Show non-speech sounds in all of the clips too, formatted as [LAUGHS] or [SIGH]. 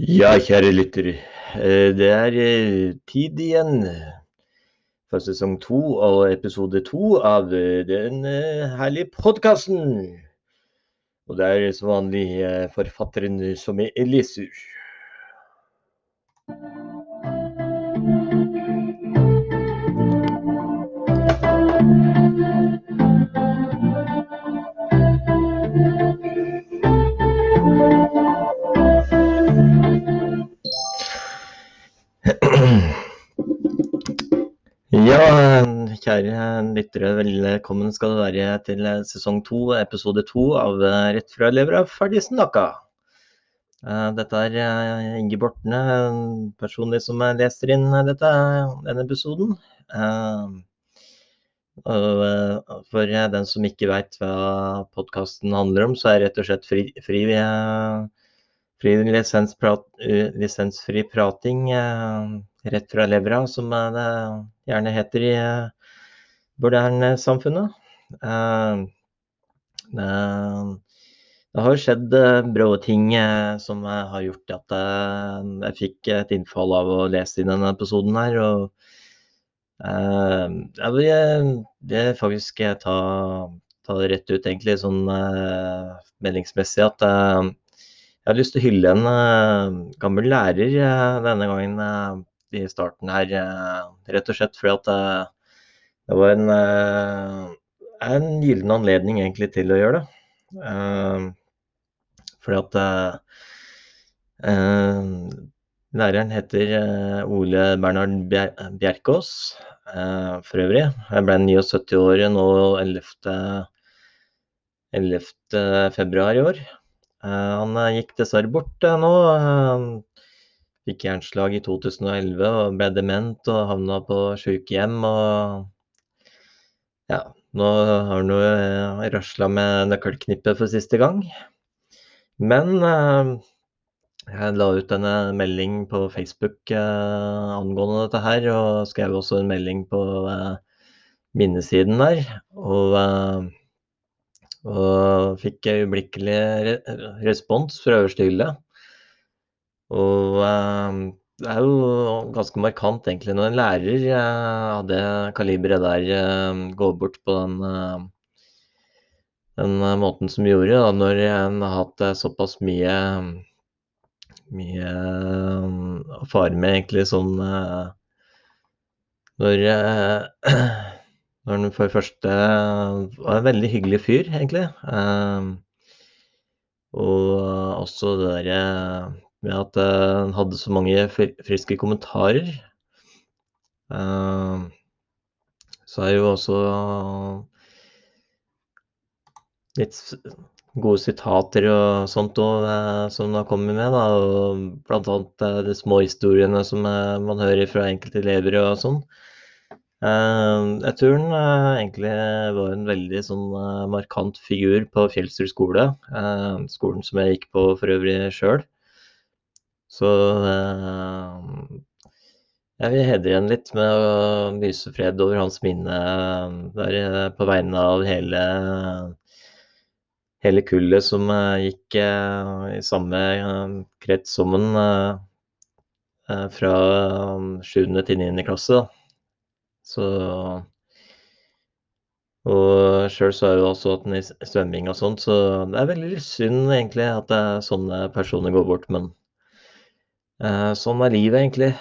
Ja, kjære lytter. Eh, det er eh, tid igjen for sesong to og episode to av eh, den herlige podkasten. Og det er som vanlig forfatteren som er leser. Ja, kjære lyttere, velkommen skal du være til sesong to, episode to av Rett fra levra ferdig snakka. Eh, dette er eh, Inge Bortne, personlig som leser inn dette, denne episoden. Eh, og for den som ikke veit hva podkasten handler om, så er det rett og slett fri, fri, fri lisensfri prating rett fra levra, som det gjerne heter i. Eh, eh, det har skjedd eh, brå ting som har gjort at jeg fikk et innfall av å lese i denne episoden her. og jeg vil faktisk ta, ta, det rett ut, egentlig, sånn meldingsmessig, at jeg har lyst til å hylle en gammel lærer denne gangen i starten her, rett og slett fordi at det var en, en gyllen anledning egentlig til å gjøre det. Fordi at læreren heter Ole Bernhard Bjerkås for øvrig. Jeg ble 79 år nå 11. 11. februar i år. Han gikk dessverre bort nå fikk hjerneslag i 2011 og ble dement og havna på sykehjem. Og ja, nå har han jo eh, rasla med nøkkelknippet for siste gang. Men eh, jeg la ut en melding på Facebook eh, angående dette her, og skrev også en melding på eh, minnesiden der. Og, eh, og fikk øyeblikkelig re respons fra øverste hylle. Og ehm, det er jo ganske markant egentlig når en lærer eh, av det kaliberet der eh, går bort på den, eh, den måten som gjorde, da, når en har hatt såpass mye mye å fare med egentlig sånn når når han for det første var en veldig hyggelig fyr, egentlig. Og også det derre med at eh, han hadde så mange friske kommentarer. Eh, så er jo også litt gode sitater og sånt òg som han har kommet med. Da, og blant annet de små historiene som man hører fra enkelte elever og sånn. Jeg tror han egentlig var en veldig sånn markant figur på Fjellsrud skole. Skolen som jeg gikk på for øvrig sjøl. Så eh, jeg vil hedre igjen litt med å lyse fred over hans minne eh, der eh, på vegne av hele, hele kullet som gikk i samme krets som han fra 7. til 9. klasse. Så og sjøl så er jo også at den i svømming og sånt, så det er veldig synd egentlig at sånne personer går bort. Men uh, sånn er livet, egentlig.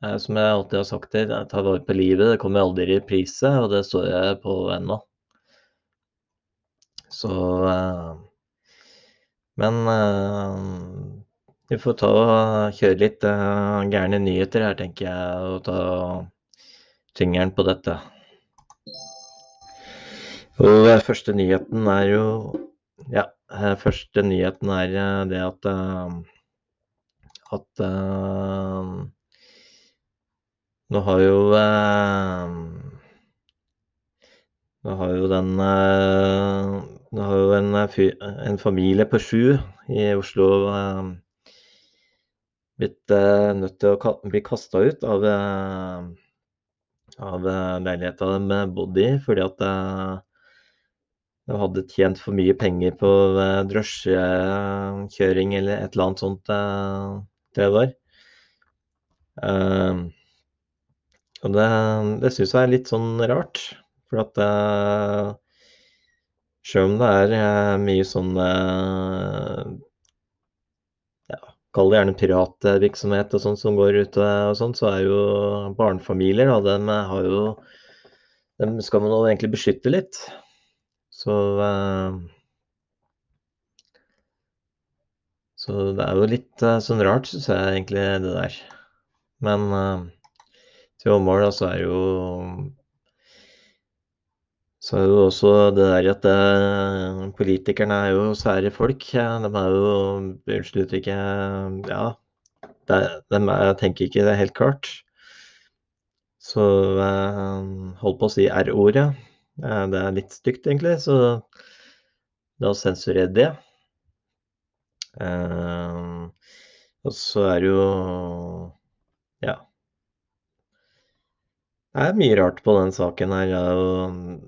Eh, som jeg alltid har sagt til, jeg tar vare på livet. Det kommer aldri i reprise, og det står jeg på ennå. Så uh, Men vi får ta og kjøre litt gærne nyheter her, tenker jeg, og ta fingeren på dette. Og første nyheten er jo Ja, første nyheten er det at at uh, Nå har jo uh, Nå har jo den uh, Nå har jo en, en, familie på sju i Oslo blitt nødt til å bli kasta ut av, av leiligheta de bodde i, fordi at de hadde tjent for mye penger på eh, drosjekjøring eller et eller annet sånt, eh, det var. Uh, og det, det syns jeg er litt sånn rart. For at Sjøl om det er mye sånn Kall det gjerne piratvirksomhet og sånt som går ute og sånn, så er jo barnefamilier, da, dem har jo Dem skal man jo egentlig beskytte litt. Så eh, Så det er jo litt eh, sånn rart, syns jeg egentlig, det der. Men eh, til da, så er jo så er jo også det der at det, politikerne er jo sære folk. De er jo Unnskyld uttrykket Ja. Det, de er, tenker ikke det helt klart. Så hold på å si R-ordet. Det er litt stygt, egentlig, så la oss sensurere det. Uh, og så er det jo Ja. Det er mye rart på den saken her.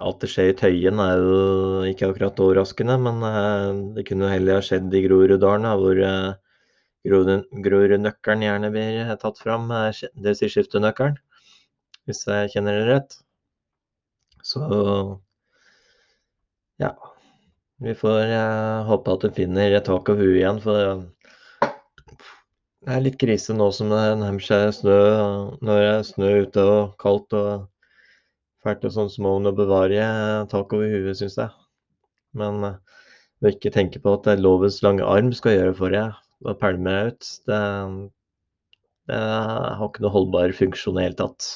Alt det skjer i Tøyen er jo ikke akkurat overraskende, men uh, det kunne jo heller ha skjedd i Groruddalen, hvor uh, Grorudnøkkelen gjerne blir tatt fram. Vil si skiftenøkkelen, hvis jeg kjenner det rett. Så ja. Vi får eh, håpe at du finner tak over huet igjen, for det er litt krise nå som det nærmer seg snø. Når det er snø ute og kaldt og fælt og sånn, så må man bevare tak over huet, syns jeg. Men å eh, ikke tenke på at det er lovens lange arm skal gjøre for deg og pælme deg ut, det, det har ikke noe holdbar funksjon i det hele tatt.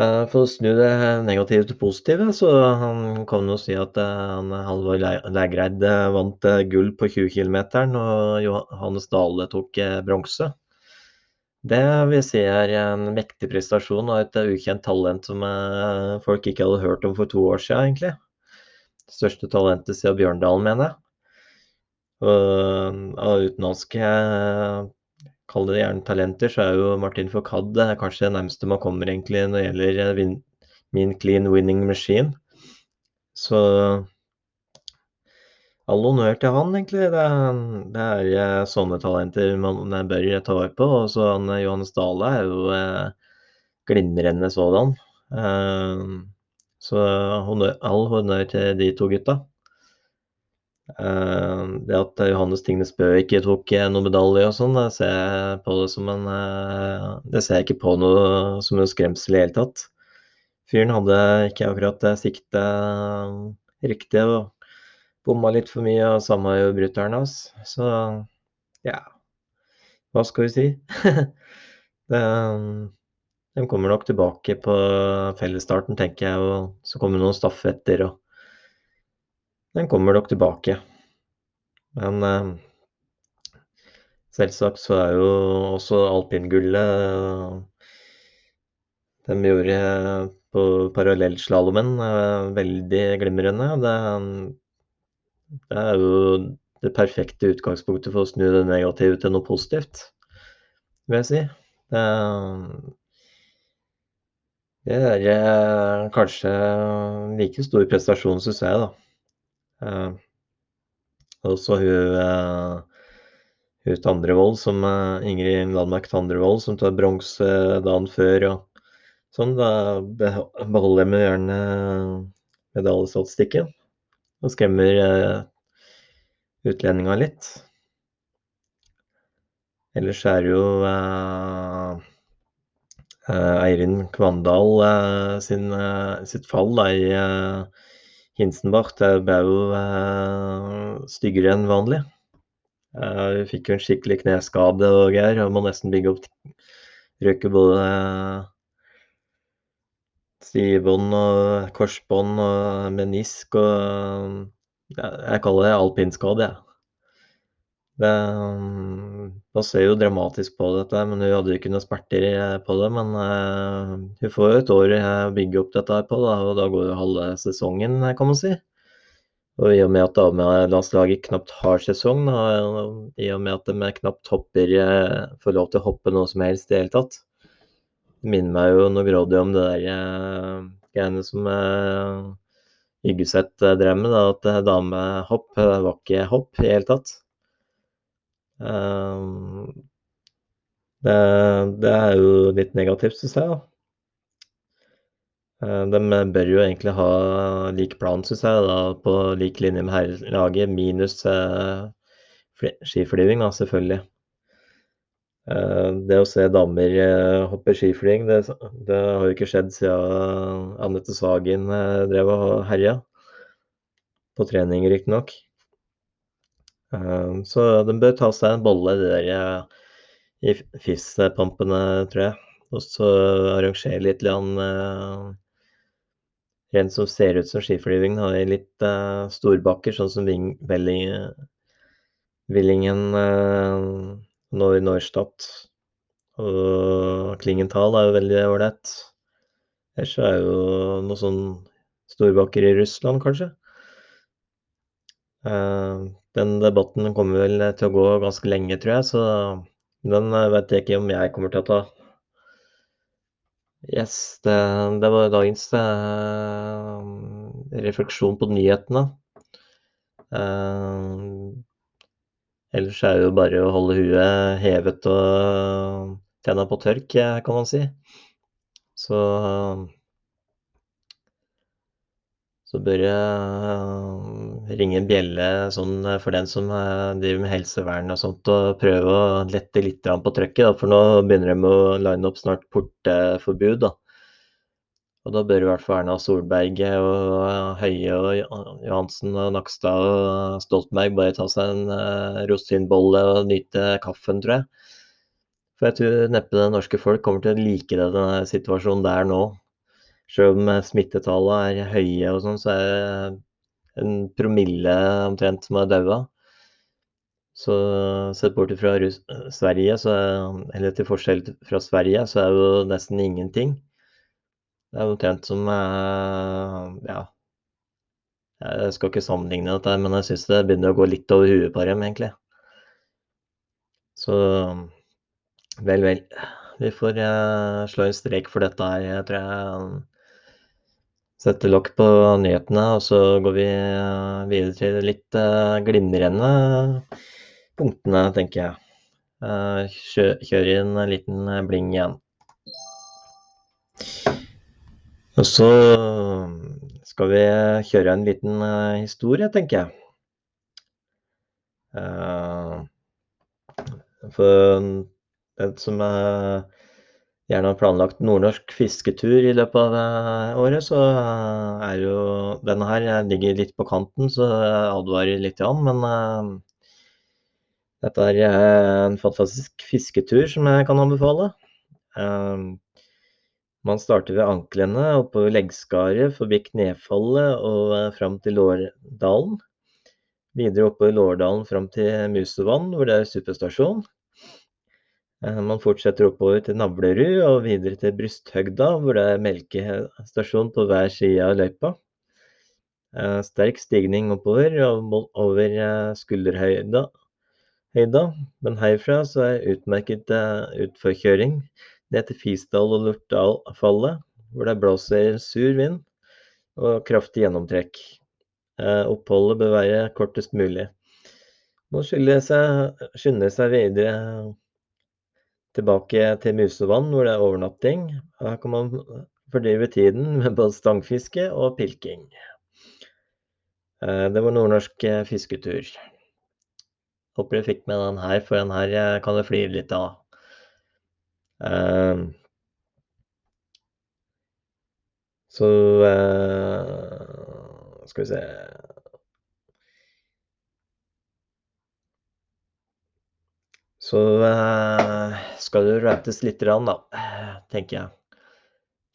Eh, for å snu det negative til positive, så han kan jo si at eh, Halvor Lægreid eh, vant gull på 20 km, og Johannes Dale tok bronse. Det vil si er en mektig prestasjon og et ukjent talent som folk ikke hadde hørt om for to år siden, egentlig. Det største talentet siden Bjørndalen, mener jeg. Og av utenlandske kall det gjerne talenter, så er jo Martin Fourcade kanskje det nærmeste man kommer egentlig når det gjelder eh, min clean winning machine. Så all honnør til han, egentlig. Det, det, er eh, sånne talenter man bør ta vare på. Og så han eh, Johannes Dale er jo eh, glimrende sådan. Eh, så all honnør til de to gutta. Eh, det at Johannes Tingnes Bø ikke tok eh, noen medalje og sånn, det ser jeg på det som en eh, Det ser jeg ikke på noe som en skremsel i det hele tatt. Fyren hadde ikke akkurat siktet riktig og bomma litt for mye, og samme gjør brutter'n hans. Så ja, hva skal vi si? [LAUGHS] det, de kommer nok tilbake på fellesstarten, tenker jeg, og så kommer noen stafetter. og den kommer nok tilbake. Men eh, selvsagt så er jo også alpingullet eh, de gjorde på parallellslalåmen eh, veldig glimrende. Det, det, er jo det perfekte utgangspunktet for å snu det negative til noe positivt, vil jeg si. Det, det er eh, kanskje like stor prestasjon, syns jeg, da. Uh, og så hun, uh, hun Tandrevold, som uh, Ingrid Landmark Tandrevold, som tar bronse dagen før. og sånn, Da beholder jeg gjerne medaljestatistikken og skremmer utlendinga litt. Ellers er det jo Eirin Kvandal sin, sitt fall da, i Hinsenbach det ble jo eh, styggere enn vanlig. Eh, vi fikk jo en skikkelig kneskade og greier, og må nesten bygge opp Røyke både eh, stivbånd og korsbånd og menisk og ja, Jeg kaller det alpinskade, jeg. Det, man ser jo dramatisk på dette, men hun hadde jo ikke noe smerter på det. Men uh, hun får jo et år å bygge opp dette på, da, og da går jo halve sesongen, kan man si. Og i og med at damelandslaget knapt har sesong, da, og i og med at de knapt hopper, uh, får lov til å hoppe noe som helst i det hele tatt, det minner meg jo noe grådig om det der uh, greiene som Yggeseth drev med, da, at damehopp var ikke hopp i det hele tatt. Det, det er jo litt negativt, syns jeg, da. De bør jo egentlig ha lik plan, syns jeg, da, på lik linje med herrelaget, minus skiflyging, da, selvfølgelig. Det å se damer hoppe skiflyging, det, det har jo ikke skjedd siden Anette Sagen drev og herja. På trening, riktignok. Så de bør ta seg en bolle, de der i FIS-pampene, tror jeg. Og så arrangere litt renn som ser ut som skiflyving, da, i litt storbakker, sånn som Villingen Neustadt og Klingenthal er jo veldig ålreit. Ellers er er jo noen sånn storbakker i Russland, kanskje. Den debatten kommer vel til å gå ganske lenge, tror jeg, så den vet jeg ikke om jeg kommer til å ta. Yes, det, det var dagens refleksjon på nyhetene. Ellers er det jo bare å holde huet hevet og tenna på tørk, kan man si. Så så bør jeg ringe en bjelle sånn for den som driver med helsevern og sånt, og prøve å lette litt på trøkket, da, for nå begynner de å line opp snart porteforbud, da. Og da bør i hvert fall Erna Solberg og Høie og Johansen og Nakstad og Stoltenberg bare ta seg en rosinbolle og nyte kaffen, tror jeg. For jeg tror neppe det norske folk kommer til å like det, denne situasjonen det er nå. Selv om smittetallene er høye og sånn, så er en promille omtrent som har daua. Så sett bort fra Sverige, så, eller til forskjell fra Sverige, så er det jo nesten ingenting. Det er omtrent som ja. Jeg skal ikke sammenligne dette, men jeg syns det begynner å gå litt over huet på dem, egentlig. Så vel, vel. Vi får slå en strek for dette her, tror jeg. Sette lokk på nyhetene, og så går vi videre til litt glimrende punktene, tenker jeg. Kjører inn en liten bling igjen. Og så skal vi kjøre en liten historie, tenker jeg. For det som gjerne har planlagt nordnorsk fisketur i løpet av året, så er jo denne her jeg ligger litt på kanten, så jeg advarer litt, men dette er en fantastisk fisketur som jeg kan anbefale. Man starter ved anklene, oppover leggskaret, forbi knefallet og fram til Lårdalen. Videre oppover Lårdalen fram til Musevann, hvor det er superstasjon. Man fortsetter oppover til Navlerud og videre til Brysthøgda, hvor det er melkestasjon på hver side av løypa. Sterk stigning oppover over skulderhøyda, men herfra så er utmerket utforkjøring ned til Fisdal og Lortdalfallet, hvor det blåser sur vind og kraftig gjennomtrekk. Oppholdet bør være kortest mulig. Må skynde seg videre tilbake til Musevann, hvor det er overnatting. Her kan man fordrive tiden [LAUGHS] med både stangfiske og pilking. Det var nordnorsk fisketur. Håper du fikk med den her, for den her kan du flire litt av. Så skal vi se Så skal det rantes grann, da, tenker jeg.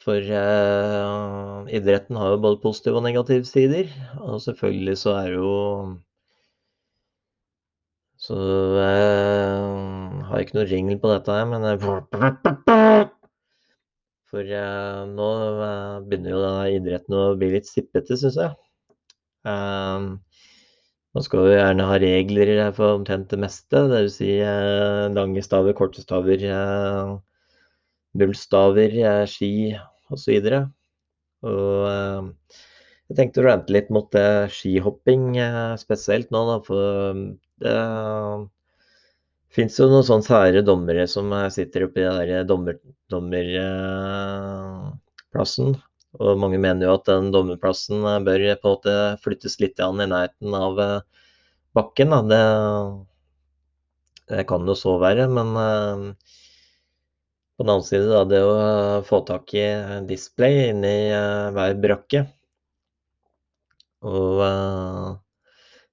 For idretten har jo både positive og negative sider, og selvfølgelig så er jo Så har jeg ikke noe ringel på dette her, men For nå begynner jo denne idretten å bli litt sippete, syns jeg. Man skal jo gjerne ha regler for omtrent det meste, dvs. si lange staver, korte staver, nullstaver, ski og så videre. Og Jeg tenkte å rante litt mot skihopping spesielt nå, da. For det fins jo noen sånne sære dommere som sitter oppi den der dommer, dommerplassen. Og mange mener jo at den dommerplassen bør på en måte flyttes litt i nærheten av bakken. Da. Det, det kan jo så være, men på den annen side, da, det å få tak i display inni hver brakke og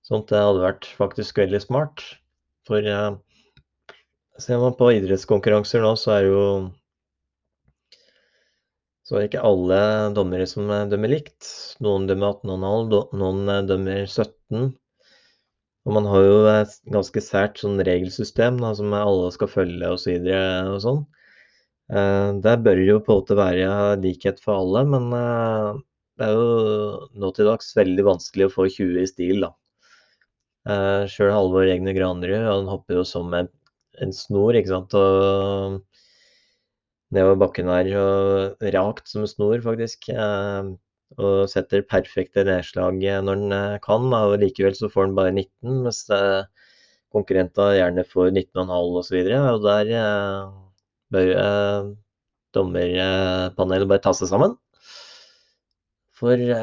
sånt, det hadde vært faktisk veldig smart. For ser man på idrettskonkurranser nå, så er det jo så det ikke alle dommere som dømmer likt. Noen dømmer 18,5, noen dømmer 17. Og man har jo et ganske sært sånn regelsystem da, som alle skal følge og så og sånn. Eh, der bør jo på en måte være likhet for alle, men eh, det er jo nå til dags veldig vanskelig å få 20 i stil, da. Eh, Sjøl Halvor Egne Granerud, han hopper jo som en, en snor, ikke sant. Og nedover bakken her og rakt som snor, faktisk. Eh, og setter perfekte nedslag når han eh, kan. Og likevel så får han bare 19, mens eh, konkurrenter gjerne får 19,5 osv. Og, og der bør dommerpanelet bare ta seg sammen. For det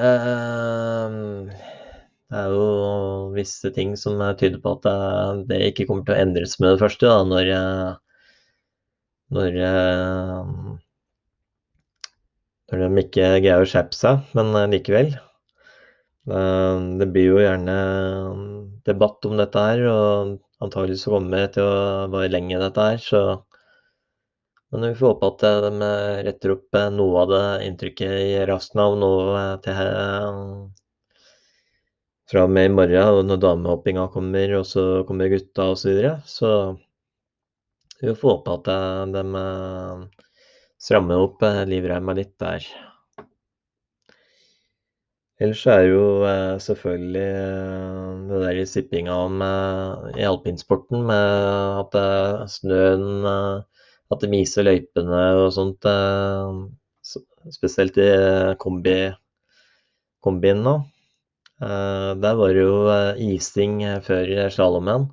er jo visse ting som tyder på at det ikke kommer til å endres med det første, da, når, når når de ikke greier å skjerpe seg, men eh, likevel. Eh, det blir jo gjerne debatt om dette her, og antageligvis kommer det til å vare lenge, dette her. Så men vi får håpe at de retter opp noe av det inntrykket i resten av nå til fra og med i morgen, når damehoppinga kommer, og så kommer gutta osv. Så, videre. så vi får håpe at de strammer opp eh, livreima litt der. Ellers er jo eh, selvfølgelig eh, det der i sippinga i alpinsporten med at snøen At det miser løypene og sånt. Spesielt i kombi, kombien nå. Der var det jo ising før slalåmen.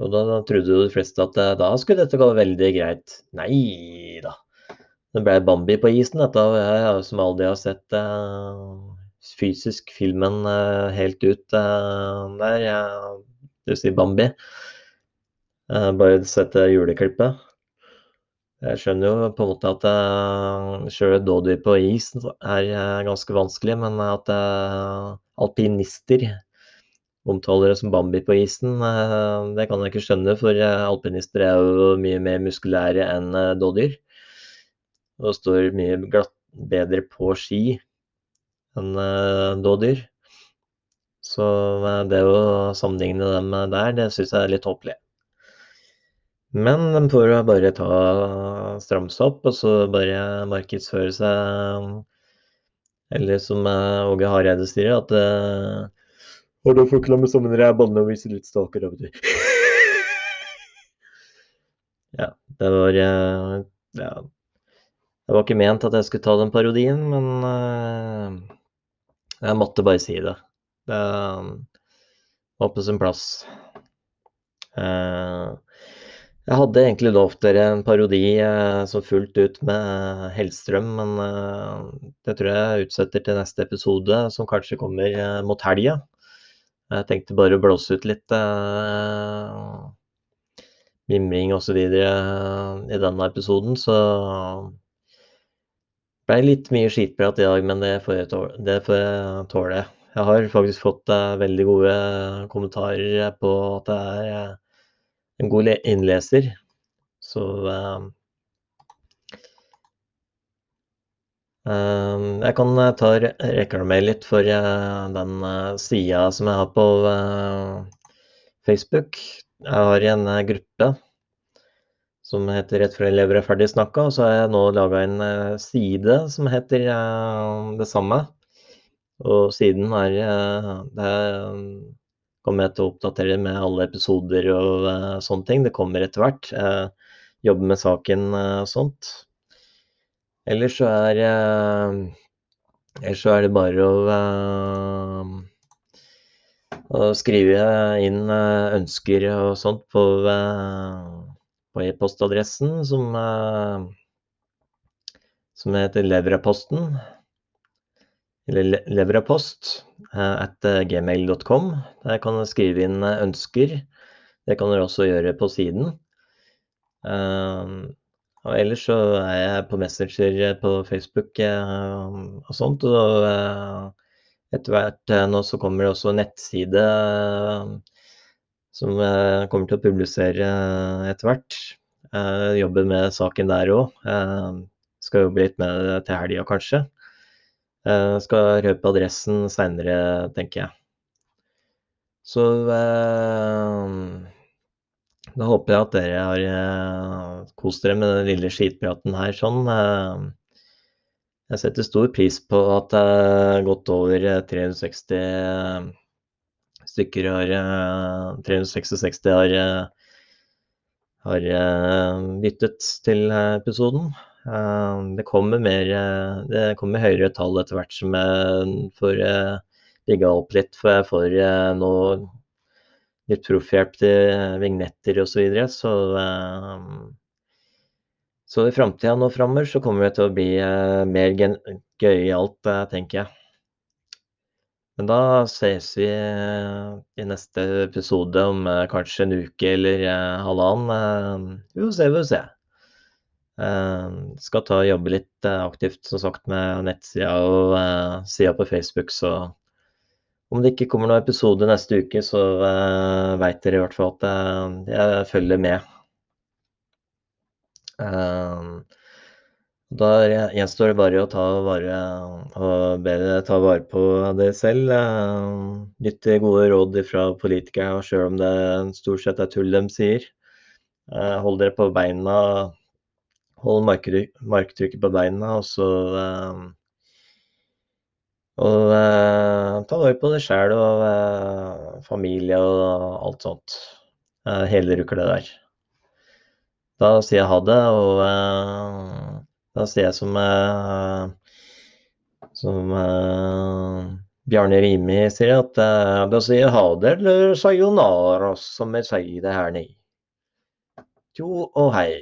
Og da, trodde jo de fleste at eh, da skulle dette gå veldig greit. Nei da. Det ble Bambi på isen, dette. Jeg som aldri har sett uh, fysisk filmen uh, helt ut uh, der. Jeg, du sier Bambi. bare sett juleklippet. Jeg skjønner jo på en måte at uh, sjøl dådyr på is er ganske vanskelig, men at alpinister omtaler det som Bambi på isen. Eh, det kan jeg ikke skjønne, for eh, alpinister er jo mye mer muskulære enn eh, dådyr. Og står mye glatt, bedre på ski enn dådyr. Så det å sammenligne dem der, det syns jeg er litt håpelig. Men de får bare ta stramme opp, og så bare markedsføre seg Eller som Åge Hareide sier, at og da får klamme sammen rævballene og vise litt staker, av og til. [LAUGHS] ja, det var eh, Ja. Det var ikke ment at jeg skulle ta den parodien, men uh, jeg måtte bare si det. Det var på sin plass. Uh, jeg hadde egentlig lovt dere en parodi uh, som fullt ut med Hellstrøm, men det tror jeg utsetter til neste episode, som kanskje kommer mot helga. Jeg tenkte bare å blåse ut litt eh, mimring osv. Uh, i denne episoden, så det ble litt mye skitprat i dag, men det får jeg tåle. Det får jeg, tåle. jeg har faktisk fått eh, veldig gode kommentarer på at jeg er en god innleser. Så uh, jeg kan eh, ta reklamere litt for eh, den eh, sida som jeg har på Facebook. Jeg har en gruppe som heter 'Rett fra elever er ferdig snakka', og så har jeg nå laga en side som heter det samme. Og siden er det kommer jeg til å oppdatere med alle episoder og sånne ting. Det kommer etter hvert. Jobbe med saken og sånt. Ellers så er Ellers så er det bare å, å skrive inn ønsker og sånt på, på e-postadressen som, som heter Levraposten. Eller Levrapost at gmail.com. Der kan du skrive inn ønsker. Det kan dere også gjøre på siden. Og ellers så er jeg på Messenger på Facebook og sånt. Og etter hvert nå så kommer det også en nettside som kommer til å publisere etter hvert. Jobber med saken der òg. Skal jobbe litt med det til helga, kanskje. Skal røpe adressen seinere, tenker jeg. Så da håper jeg at dere har kost dere med den lille skitpraten her sånn. Jeg setter stor pris på at godt over 360 stykker har 366 har, har lyttet til episoden. Det kommer mer Det kommer høyere tall etter hvert som jeg får bygga opp litt, for jeg får nå litt proffhjelp til vignetter osv. Så, videre. så Så i framtida nå framover så kommer det til å bli mer gøyalt, tenker jeg. Men da ses vi i neste episode om kanskje en uke eller halvannen. Vi får se, vi får se. Skal ta og jobbe litt aktivt, som sagt, med nettsida og sida på Facebook, så om det ikke kommer noen episode neste uke, så uh, veit dere i hvert fall at uh, jeg følger med. Uh, da gjenstår det bare å ta vare, og bedre ta vare på det selv. Uh, Lytte gode råd fra politikere, sjøl om det stort sett er tull de sier. Hold dere på beina. Hold marktrykket på beina, og så og eh, ta vare på deg sjæl og eh, familie og alt sånt. Eh, hele rukla der. Da sier jeg ha det, og eh, da sier jeg som eh, som eh, Bjarne Rimi sier, at da sier jeg ha det eller sayonara, som jeg sier det her nede. Jo og hei.